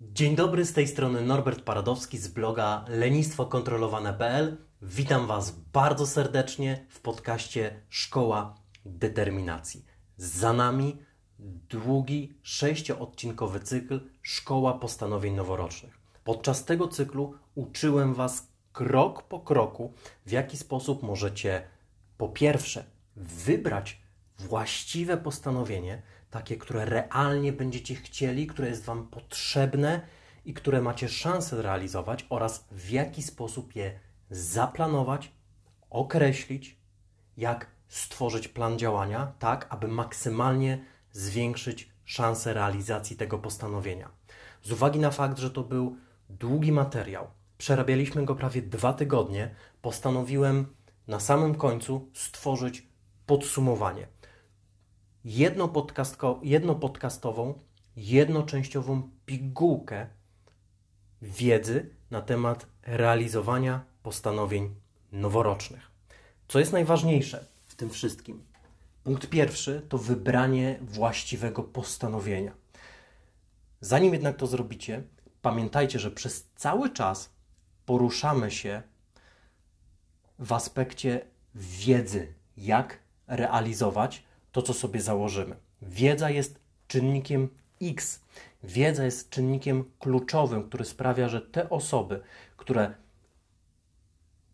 Dzień dobry, z tej strony Norbert Paradowski z bloga lenistwokontrolowane.pl. Witam Was bardzo serdecznie w podcaście Szkoła Determinacji. Za nami długi, sześcioodcinkowy cykl Szkoła Postanowień Noworocznych. Podczas tego cyklu uczyłem Was krok po kroku, w jaki sposób możecie po pierwsze wybrać właściwe postanowienie, takie, które realnie będziecie chcieli, które jest Wam potrzebne i które macie szansę realizować, oraz w jaki sposób je zaplanować, określić, jak stworzyć plan działania, tak aby maksymalnie zwiększyć szanse realizacji tego postanowienia. Z uwagi na fakt, że to był długi materiał, przerabialiśmy go prawie dwa tygodnie, postanowiłem na samym końcu stworzyć podsumowanie jedną, podcastko, jednoczęściową pigułkę wiedzy na temat realizowania postanowień noworocznych. Co jest najważniejsze w tym wszystkim? Punkt pierwszy to wybranie właściwego postanowienia. Zanim jednak to zrobicie, pamiętajcie, że przez cały czas poruszamy się w aspekcie wiedzy, jak realizować to, co sobie założymy. Wiedza jest czynnikiem X. Wiedza jest czynnikiem kluczowym, który sprawia, że te osoby, które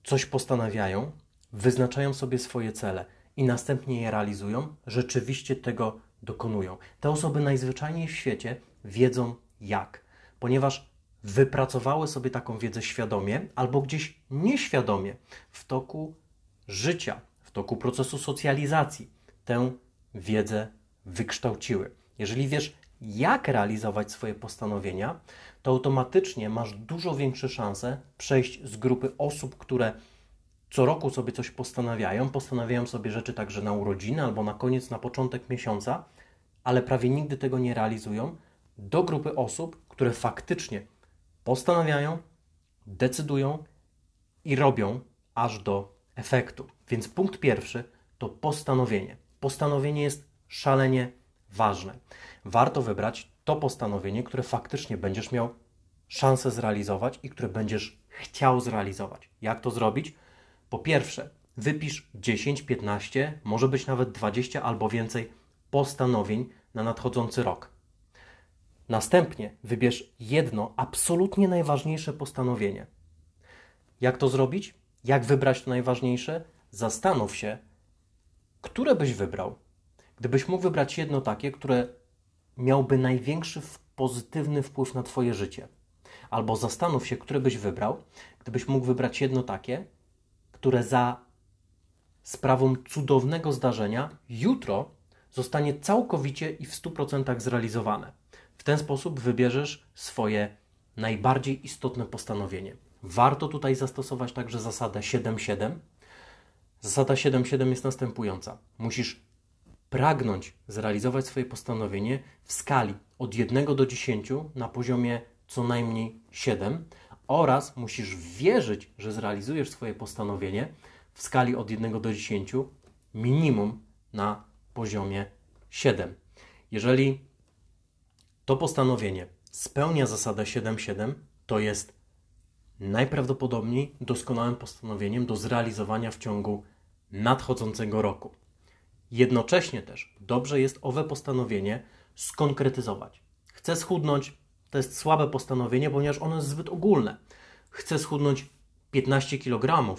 coś postanawiają, wyznaczają sobie swoje cele i następnie je realizują, rzeczywiście tego dokonują. Te osoby najzwyczajniej w świecie wiedzą jak, ponieważ wypracowały sobie taką wiedzę świadomie albo gdzieś nieświadomie w toku życia, w toku procesu socjalizacji. Tę wiedzę wykształciły. Jeżeli wiesz, jak realizować swoje postanowienia, to automatycznie masz dużo większe szanse przejść z grupy osób, które co roku sobie coś postanawiają, postanawiają sobie rzeczy także na urodziny albo na koniec, na początek miesiąca, ale prawie nigdy tego nie realizują, do grupy osób, które faktycznie postanawiają, decydują i robią aż do efektu. Więc punkt pierwszy to postanowienie postanowienie jest szalenie ważne. Warto wybrać to postanowienie, które faktycznie będziesz miał szansę zrealizować i które będziesz chciał zrealizować. Jak to zrobić? Po pierwsze, wypisz 10, 15, może być nawet 20 albo więcej postanowień na nadchodzący rok. Następnie wybierz jedno absolutnie najważniejsze postanowienie. Jak to zrobić? Jak wybrać to najważniejsze? Zastanów się, które byś wybrał? Gdybyś mógł wybrać jedno takie, które miałby największy pozytywny wpływ na Twoje życie. Albo zastanów się, które byś wybrał, gdybyś mógł wybrać jedno takie, które za sprawą cudownego zdarzenia jutro zostanie całkowicie i w 100% zrealizowane. W ten sposób wybierzesz swoje najbardziej istotne postanowienie. Warto tutaj zastosować także zasadę 7-7, Zasada 7.7 jest następująca. Musisz pragnąć zrealizować swoje postanowienie w skali od 1 do 10 na poziomie co najmniej 7 oraz musisz wierzyć, że zrealizujesz swoje postanowienie w skali od 1 do 10 minimum na poziomie 7. Jeżeli to postanowienie spełnia zasadę 7.7, to jest najprawdopodobniej doskonałym postanowieniem do zrealizowania w ciągu nadchodzącego roku. Jednocześnie też dobrze jest owe postanowienie skonkretyzować. Chcę schudnąć, to jest słabe postanowienie, ponieważ ono jest zbyt ogólne. Chcę schudnąć 15 kg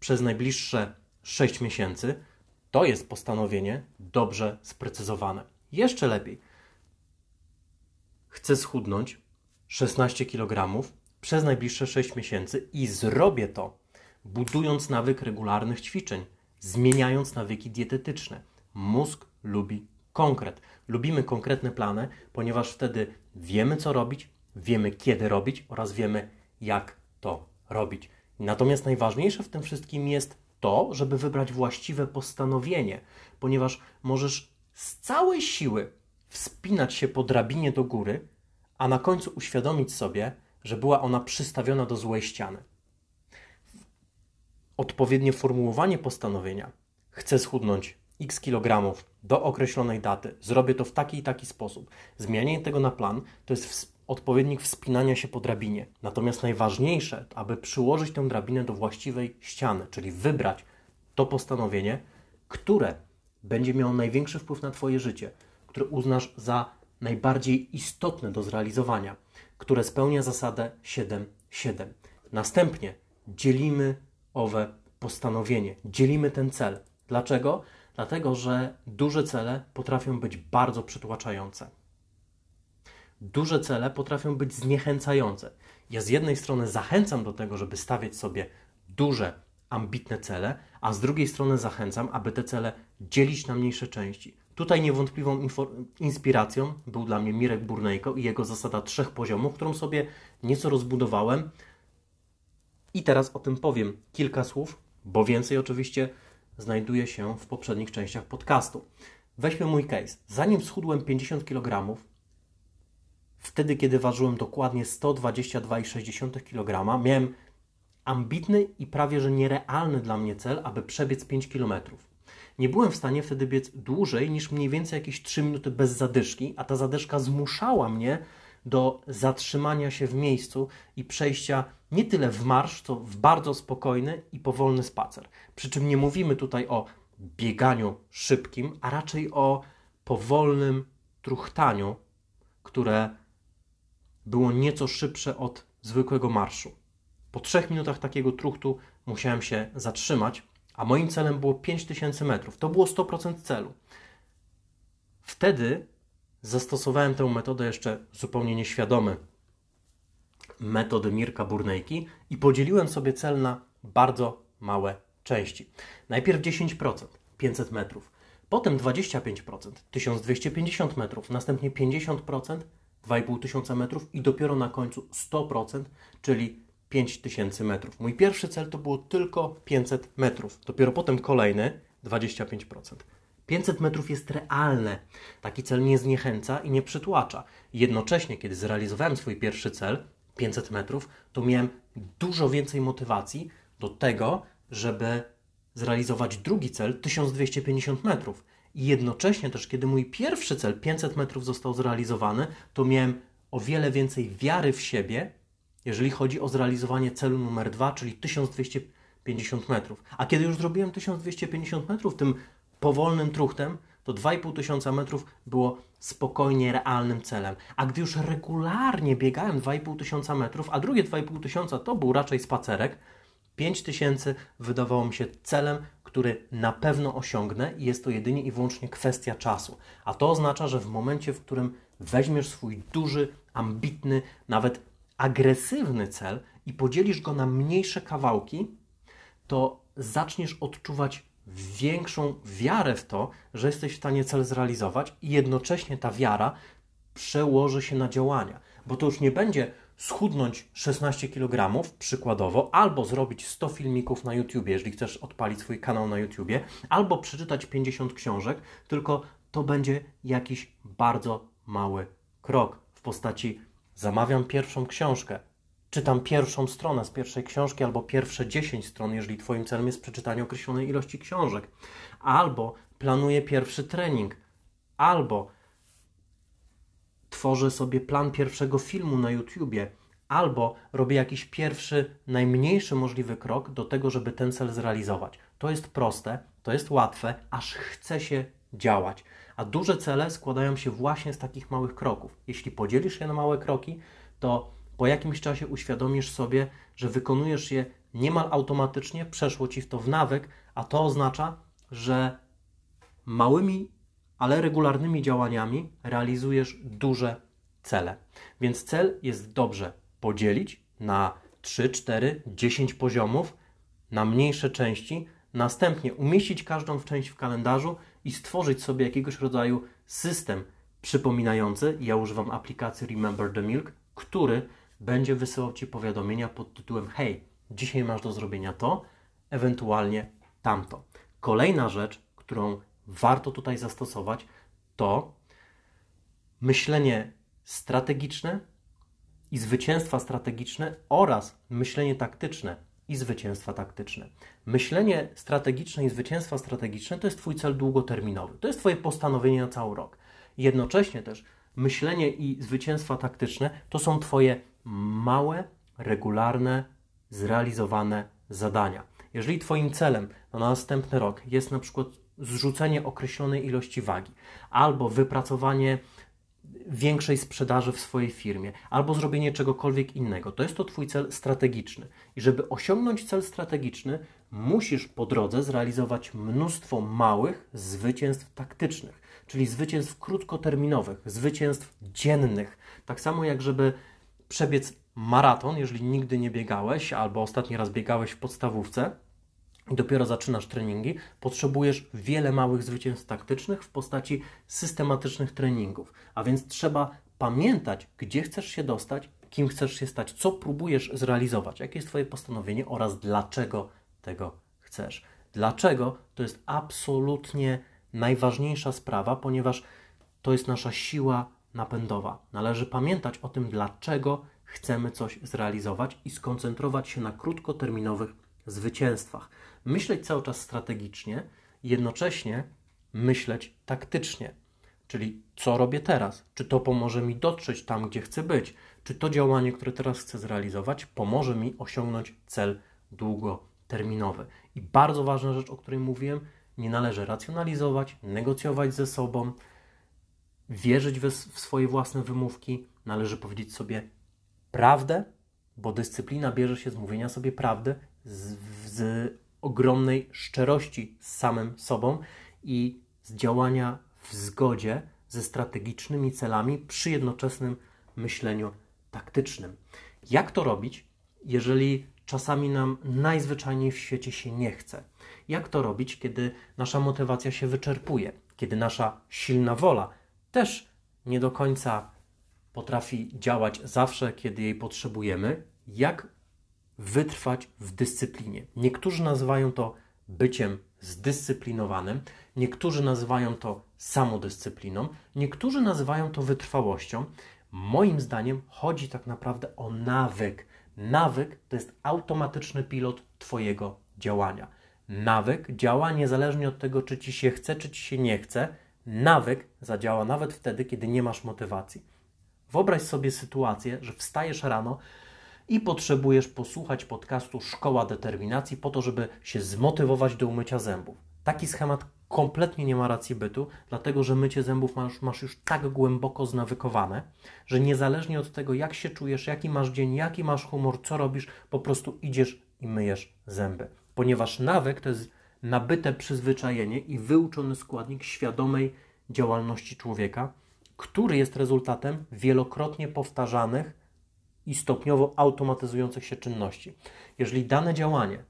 przez najbliższe 6 miesięcy. To jest postanowienie dobrze sprecyzowane. Jeszcze lepiej. Chcę schudnąć 16 kg przez najbliższe 6 miesięcy i zrobię to, budując nawyk regularnych ćwiczeń, zmieniając nawyki dietetyczne. Mózg lubi konkret. Lubimy konkretne plany, ponieważ wtedy wiemy, co robić, wiemy, kiedy robić oraz wiemy, jak to robić. Natomiast najważniejsze w tym wszystkim jest to, żeby wybrać właściwe postanowienie, ponieważ możesz z całej siły wspinać się po drabinie do góry, a na końcu uświadomić sobie, że była ona przystawiona do złej ściany. odpowiednie formułowanie postanowienia. Chcę schudnąć x kilogramów do określonej daty, zrobię to w taki i taki sposób. Zmienianie tego na plan to jest odpowiednik wspinania się po drabinie. Natomiast najważniejsze, aby przyłożyć tę drabinę do właściwej ściany, czyli wybrać to postanowienie, które będzie miało największy wpływ na Twoje życie, które uznasz za najbardziej istotne do zrealizowania, które spełnia zasadę 7-7. Następnie dzielimy owe postanowienie, dzielimy ten cel. Dlaczego? Dlatego, że duże cele potrafią być bardzo przytłaczające. Duże cele potrafią być zniechęcające. Ja z jednej strony zachęcam do tego, żeby stawiać sobie duże, ambitne cele, a z drugiej strony zachęcam, aby te cele dzielić na mniejsze części. Tutaj niewątpliwą inspiracją był dla mnie Mirek Burnejko i jego zasada trzech poziomów, którą sobie nieco rozbudowałem. I teraz o tym powiem kilka słów, bo więcej oczywiście znajduje się w poprzednich częściach podcastu. Weźmy mój case. Zanim schudłem 50 kg, wtedy kiedy ważyłem dokładnie 122,6 kg, miałem ambitny i prawie że nierealny dla mnie cel, aby przebiec 5 km. Nie byłem w stanie wtedy biec dłużej niż mniej więcej jakieś 3 minuty bez zadyszki, a ta zadyszka zmuszała mnie do zatrzymania się w miejscu i przejścia nie tyle w marsz, co w bardzo spokojny i powolny spacer. Przy czym nie mówimy tutaj o bieganiu szybkim, a raczej o powolnym truchtaniu, które było nieco szybsze od zwykłego marszu. Po trzech minutach takiego truchtu musiałem się zatrzymać, a moim celem było 5000 metrów. To było 100% celu. Wtedy zastosowałem tę metodę jeszcze zupełnie nieświadomy metody Mirka Burnejki i podzieliłem sobie cel na bardzo małe części. Najpierw 10%, 500 metrów, potem 25%, 1250 metrów, następnie 50%, 2500 metrów i dopiero na końcu 100%, czyli 5000 metrów. Mój pierwszy cel to było tylko 500 metrów, dopiero potem kolejny 25%. 500 metrów jest realne. Taki cel nie zniechęca i nie przytłacza. Jednocześnie, kiedy zrealizowałem swój pierwszy cel, 500 metrów, to miałem dużo więcej motywacji do tego, żeby zrealizować drugi cel 1250 metrów. I jednocześnie też, kiedy mój pierwszy cel 500 metrów został zrealizowany, to miałem o wiele więcej wiary w siebie, jeżeli chodzi o zrealizowanie celu numer dwa, czyli 1250 metrów. A kiedy już zrobiłem 1250 metrów tym powolnym truchtem, to 2,5 tysiąca metrów było spokojnie realnym celem. A gdy już regularnie biegałem 2,5 tysiąca metrów, a drugie 2,5 tysiąca to był raczej spacerek, 5 tysięcy wydawało mi się celem, który na pewno osiągnę i jest to jedynie i wyłącznie kwestia czasu. A to oznacza, że w momencie, w którym weźmiesz swój duży, ambitny, nawet agresywny cel i podzielisz go na mniejsze kawałki, to zaczniesz odczuwać większą wiarę w to, że jesteś w stanie cel zrealizować i jednocześnie ta wiara przełoży się na działania. Bo to już nie będzie schudnąć 16 kg przykładowo, albo zrobić 100 filmików na YouTube, jeżeli chcesz odpalić swój kanał na YouTube, albo przeczytać 50 książek, tylko to będzie jakiś bardzo mały krok w postaci zamawiam pierwszą książkę, czytam pierwszą stronę z pierwszej książki albo pierwsze 10 stron, jeżeli Twoim celem jest przeczytanie określonej ilości książek, albo planuję pierwszy trening, albo tworzę sobie plan pierwszego filmu na YouTubie, albo robię jakiś pierwszy, najmniejszy możliwy krok do tego, żeby ten cel zrealizować. To jest proste, to jest łatwe, aż chce się działać. A duże cele składają się właśnie z takich małych kroków. Jeśli podzielisz je na małe kroki, to po jakimś czasie uświadomisz sobie, że wykonujesz je niemal automatycznie, przeszło ci w to w nawyk, a to oznacza, że małymi, ale regularnymi działaniami realizujesz duże cele. Więc cel jest dobrze podzielić na 3, 4, 10 poziomów, na mniejsze części, następnie umieścić każdą w część w kalendarzu i stworzyć sobie jakiegoś rodzaju system przypominający. Ja używam aplikacji Remember the Milk, który będzie wysyłał Ci powiadomienia pod tytułem Hej, dzisiaj masz do zrobienia to, ewentualnie tamto. Kolejna rzecz, którą warto tutaj zastosować, to myślenie strategiczne i zwycięstwa strategiczne oraz myślenie taktyczne. I zwycięstwa taktyczne. Myślenie strategiczne i zwycięstwa strategiczne to jest Twój cel długoterminowy. To jest Twoje postanowienie na cały rok. Jednocześnie też myślenie i zwycięstwa taktyczne to są Twoje małe, regularne, zrealizowane zadania. Jeżeli Twoim celem na następny rok jest na przykład zrzucenie określonej ilości wagi albo wypracowanie większej sprzedaży w swojej firmie albo zrobienie czegokolwiek innego, to jest to Twój cel strategiczny. I żeby osiągnąć cel strategiczny, musisz po drodze zrealizować mnóstwo małych zwycięstw taktycznych, czyli zwycięstw krótkoterminowych, zwycięstw dziennych. Tak samo jak żeby przebiec maraton, jeżeli nigdy nie biegałeś albo ostatni raz biegałeś w podstawówce, i dopiero zaczynasz treningi, potrzebujesz wiele małych zwycięstw taktycznych w postaci systematycznych treningów. A więc trzeba pamiętać, gdzie chcesz się dostać, kim chcesz się stać, co próbujesz zrealizować, jakie jest Twoje postanowienie oraz dlaczego tego chcesz. Dlaczego to jest absolutnie najważniejsza sprawa, ponieważ to jest nasza siła napędowa. Należy pamiętać o tym, dlaczego chcemy coś zrealizować i skoncentrować się na krótkoterminowych zwycięstwach. Myśleć cały czas strategicznie, jednocześnie myśleć taktycznie. Czyli co robię teraz? Czy to pomoże mi dotrzeć tam, gdzie chcę być? Czy to działanie, które teraz chcę zrealizować, pomoże mi osiągnąć cel długoterminowy? I bardzo ważna rzecz, o której mówiłem, nie należy racjonalizować, negocjować ze sobą, wierzyć w swoje własne wymówki. Należy powiedzieć sobie prawdę, bo dyscyplina bierze się z mówienia sobie prawdy, z, z ogromnej szczerości z samym sobą i z działania w zgodzie ze strategicznymi celami przy jednoczesnym myśleniu taktycznym. Jak to robić, jeżeli czasami nam najzwyczajniej w świecie się nie chce? Jak to robić, kiedy nasza motywacja się wyczerpuje, kiedy nasza silna wola też nie do końca potrafi działać zawsze, kiedy jej potrzebujemy? Jak wytrwać w dyscyplinie. Niektórzy nazywają to byciem zdyscyplinowanym, niektórzy nazywają to samodyscypliną, niektórzy nazywają to wytrwałością. Moim zdaniem chodzi tak naprawdę o nawyk. Nawyk to jest automatyczny pilot Twojego działania. Nawyk działa niezależnie od tego, czy ci się chce, czy ci się nie chce. Nawyk zadziała nawet wtedy, kiedy nie masz motywacji. Wyobraź sobie sytuację, że wstajesz rano, i potrzebujesz posłuchać podcastu Szkoła Determinacji po to, żeby się zmotywować do umycia zębów. Taki schemat kompletnie nie ma racji bytu, dlatego że mycie zębów masz, masz już tak głęboko znawykowane, że niezależnie od tego, jak się czujesz, jaki masz dzień, jaki masz humor, co robisz, po prostu idziesz i myjesz zęby. Ponieważ nawyk to jest nabyte przyzwyczajenie i wyuczony składnik świadomej działalności człowieka, który jest rezultatem wielokrotnie powtarzanych i stopniowo automatyzujących się czynności. Jeżeli dane działanie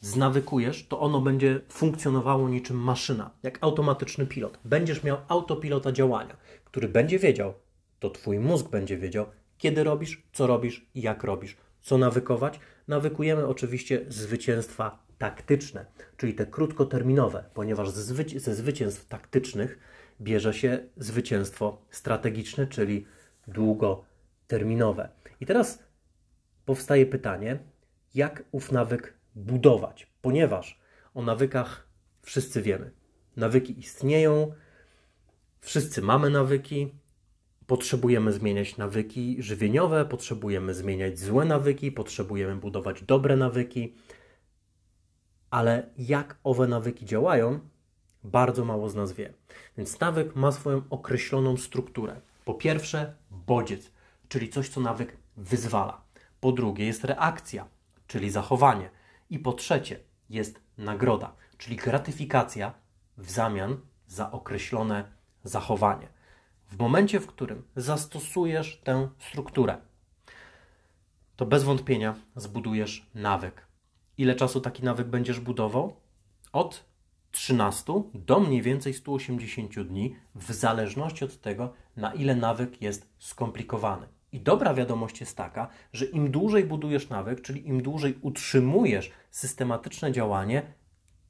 znawykujesz, to ono będzie funkcjonowało niczym maszyna, jak automatyczny pilot. Będziesz miał autopilota działania, który będzie wiedział, to Twój mózg będzie wiedział, kiedy robisz, co robisz i jak robisz. Co nawykować? Nawykujemy oczywiście zwycięstwa taktyczne, czyli te krótkoterminowe, ponieważ ze zwycięstw taktycznych bierze się zwycięstwo strategiczne, czyli długo terminowe. I teraz powstaje pytanie, jak ów nawyk budować, ponieważ o nawykach wszyscy wiemy. Nawyki istnieją, wszyscy mamy nawyki, potrzebujemy zmieniać nawyki żywieniowe, potrzebujemy zmieniać złe nawyki, potrzebujemy budować dobre nawyki, ale jak owe nawyki działają, bardzo mało z nas wie. Więc nawyk ma swoją określoną strukturę. Po pierwsze, bodziec czyli coś, co nawyk wyzwala. Po drugie jest reakcja, czyli zachowanie. I po trzecie jest nagroda, czyli gratyfikacja w zamian za określone zachowanie. W momencie, w którym zastosujesz tę strukturę, to bez wątpienia zbudujesz nawyk. Ile czasu taki nawyk będziesz budował? Od 13 do mniej więcej 180 dni, w zależności od tego, na ile nawyk jest skomplikowany. I dobra wiadomość jest taka, że im dłużej budujesz nawyk, czyli im dłużej utrzymujesz systematyczne działanie,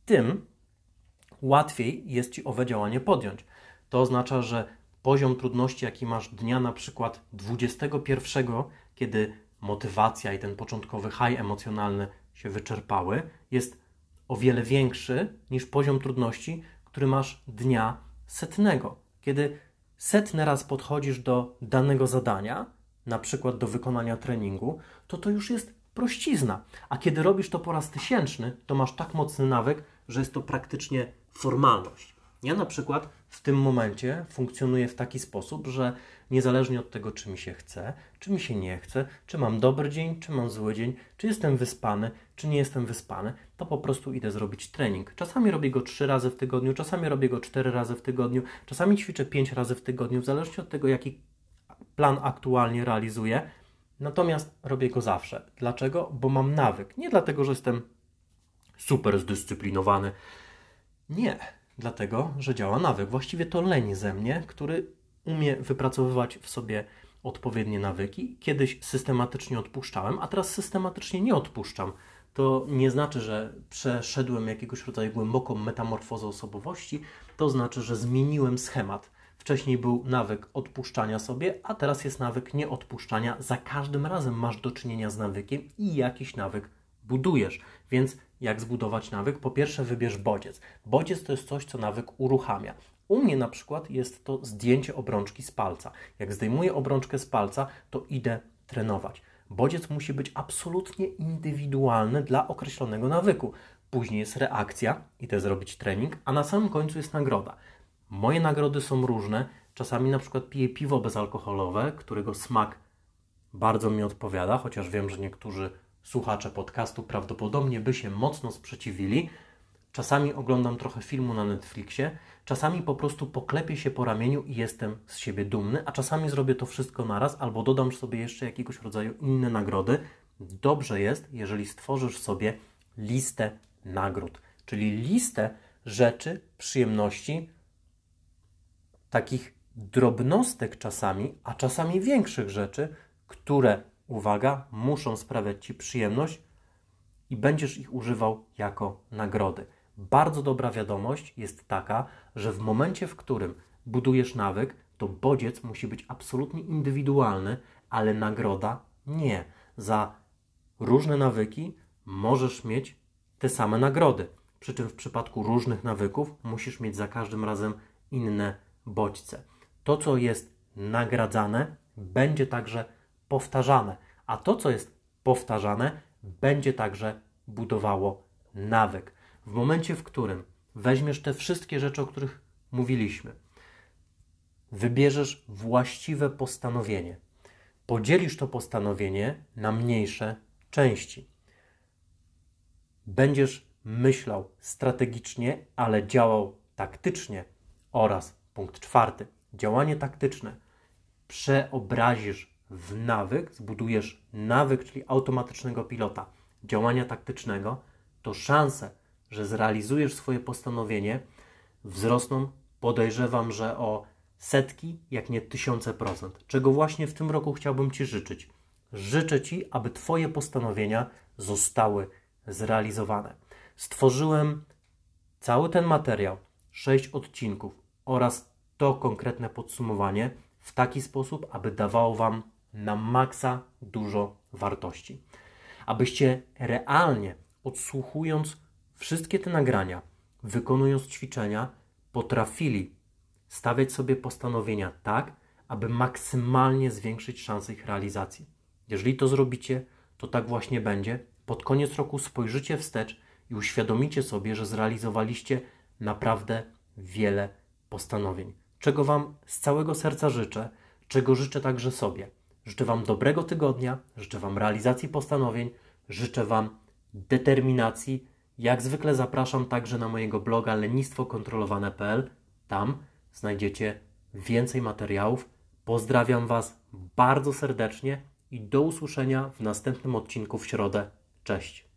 tym łatwiej jest ci owe działanie podjąć. To oznacza, że poziom trudności, jaki masz dnia na przykład 21, kiedy motywacja i ten początkowy high emocjonalny się wyczerpały, jest o wiele większy niż poziom trudności, który masz dnia setnego. Kiedy setny raz podchodzisz do danego zadania, na przykład do wykonania treningu, to to już jest prościzna. A kiedy robisz to po raz tysięczny, to masz tak mocny nawyk, że jest to praktycznie formalność. Ja na przykład w tym momencie funkcjonuję w taki sposób, że niezależnie od tego, czy mi się chce, czy mi się nie chce, czy mam dobry dzień, czy mam zły dzień, czy jestem wyspany, czy nie jestem wyspany, to po prostu idę zrobić trening. Czasami robię go trzy razy w tygodniu, czasami robię go cztery razy w tygodniu, czasami ćwiczę pięć razy w tygodniu, w zależności od tego, jaki plan aktualnie realizuję. Natomiast robię go zawsze. Dlaczego? Bo mam nawyk. Nie dlatego, że jestem super zdyscyplinowany. Nie, dlatego, że działa nawyk. Właściwie to leń ze mnie, który umie wypracowywać w sobie odpowiednie nawyki. Kiedyś systematycznie odpuszczałem, a teraz systematycznie nie odpuszczam. To nie znaczy, że przeszedłem jakiegoś rodzaju głęboką metamorfozę osobowości, to znaczy, że zmieniłem schemat. Wcześniej był nawyk odpuszczania sobie, a teraz jest nawyk nieodpuszczania. Za każdym razem masz do czynienia z nawykiem i jakiś nawyk budujesz. Więc jak zbudować nawyk? Po pierwsze, wybierz bodziec. Bodziec to jest coś, co nawyk uruchamia. U mnie na przykład jest to zdjęcie obrączki z palca. Jak zdejmuję obrączkę z palca, to idę trenować. Bodziec musi być absolutnie indywidualny dla określonego nawyku. Później jest reakcja, idę zrobić trening, a na samym końcu jest nagroda. Moje nagrody są różne. Czasami na przykład piję piwo bezalkoholowe, którego smak bardzo mi odpowiada, chociaż wiem, że niektórzy słuchacze podcastu prawdopodobnie by się mocno sprzeciwili. Czasami oglądam trochę filmu na Netflixie, czasami po prostu poklepię się po ramieniu i jestem z siebie dumny, a czasami zrobię to wszystko naraz albo dodam sobie jeszcze jakiegoś rodzaju inne nagrody. Dobrze jest, jeżeli stworzysz sobie listę nagród, czyli listę rzeczy, przyjemności, takich drobnostek czasami, a czasami większych rzeczy, które, uwaga, muszą sprawiać Ci przyjemność i będziesz ich używał jako nagrody. Bardzo dobra wiadomość jest taka, że w momencie, w którym budujesz nawyk, to bodziec musi być absolutnie indywidualny, ale nagroda nie. Za różne nawyki możesz mieć te same nagrody. Przy czym w przypadku różnych nawyków musisz mieć za każdym razem inne bodźce. To, co jest nagradzane, będzie także powtarzane, a to, co jest powtarzane, będzie także budowało nawyk. W momencie, w którym weźmiesz te wszystkie rzeczy, o których mówiliśmy, wybierzesz właściwe postanowienie, podzielisz to postanowienie na mniejsze części. Będziesz myślał strategicznie, ale działał taktycznie oraz punkt czwarty. Działanie taktyczne. Przeobrazisz w nawyk, zbudujesz nawyk, czyli automatycznego pilota działania taktycznego, to szanse, że zrealizujesz swoje postanowienie, wzrosną, podejrzewam, że o setki, jak nie tysiące procent. Czego właśnie w tym roku chciałbym Ci życzyć. Życzę Ci, aby Twoje postanowienia zostały zrealizowane. Stworzyłem cały ten materiał, sześć odcinków oraz to konkretne podsumowanie w taki sposób, aby dawało Wam na maksa dużo wartości. Abyście realnie odsłuchując wszystkie te nagrania, wykonując ćwiczenia, potrafili stawiać sobie postanowienia tak, aby maksymalnie zwiększyć szanse ich realizacji. Jeżeli to zrobicie, to tak właśnie będzie. Pod koniec roku spojrzycie wstecz i uświadomicie sobie, że zrealizowaliście naprawdę wiele postanowień. Czego Wam z całego serca życzę, czego życzę także sobie. Życzę Wam dobrego tygodnia, życzę Wam realizacji postanowień, życzę Wam determinacji. Jak zwykle zapraszam także na mojego bloga lenistwokontrolowane.pl. Tam znajdziecie więcej materiałów. Pozdrawiam Was bardzo serdecznie i do usłyszenia w następnym odcinku w środę. Cześć.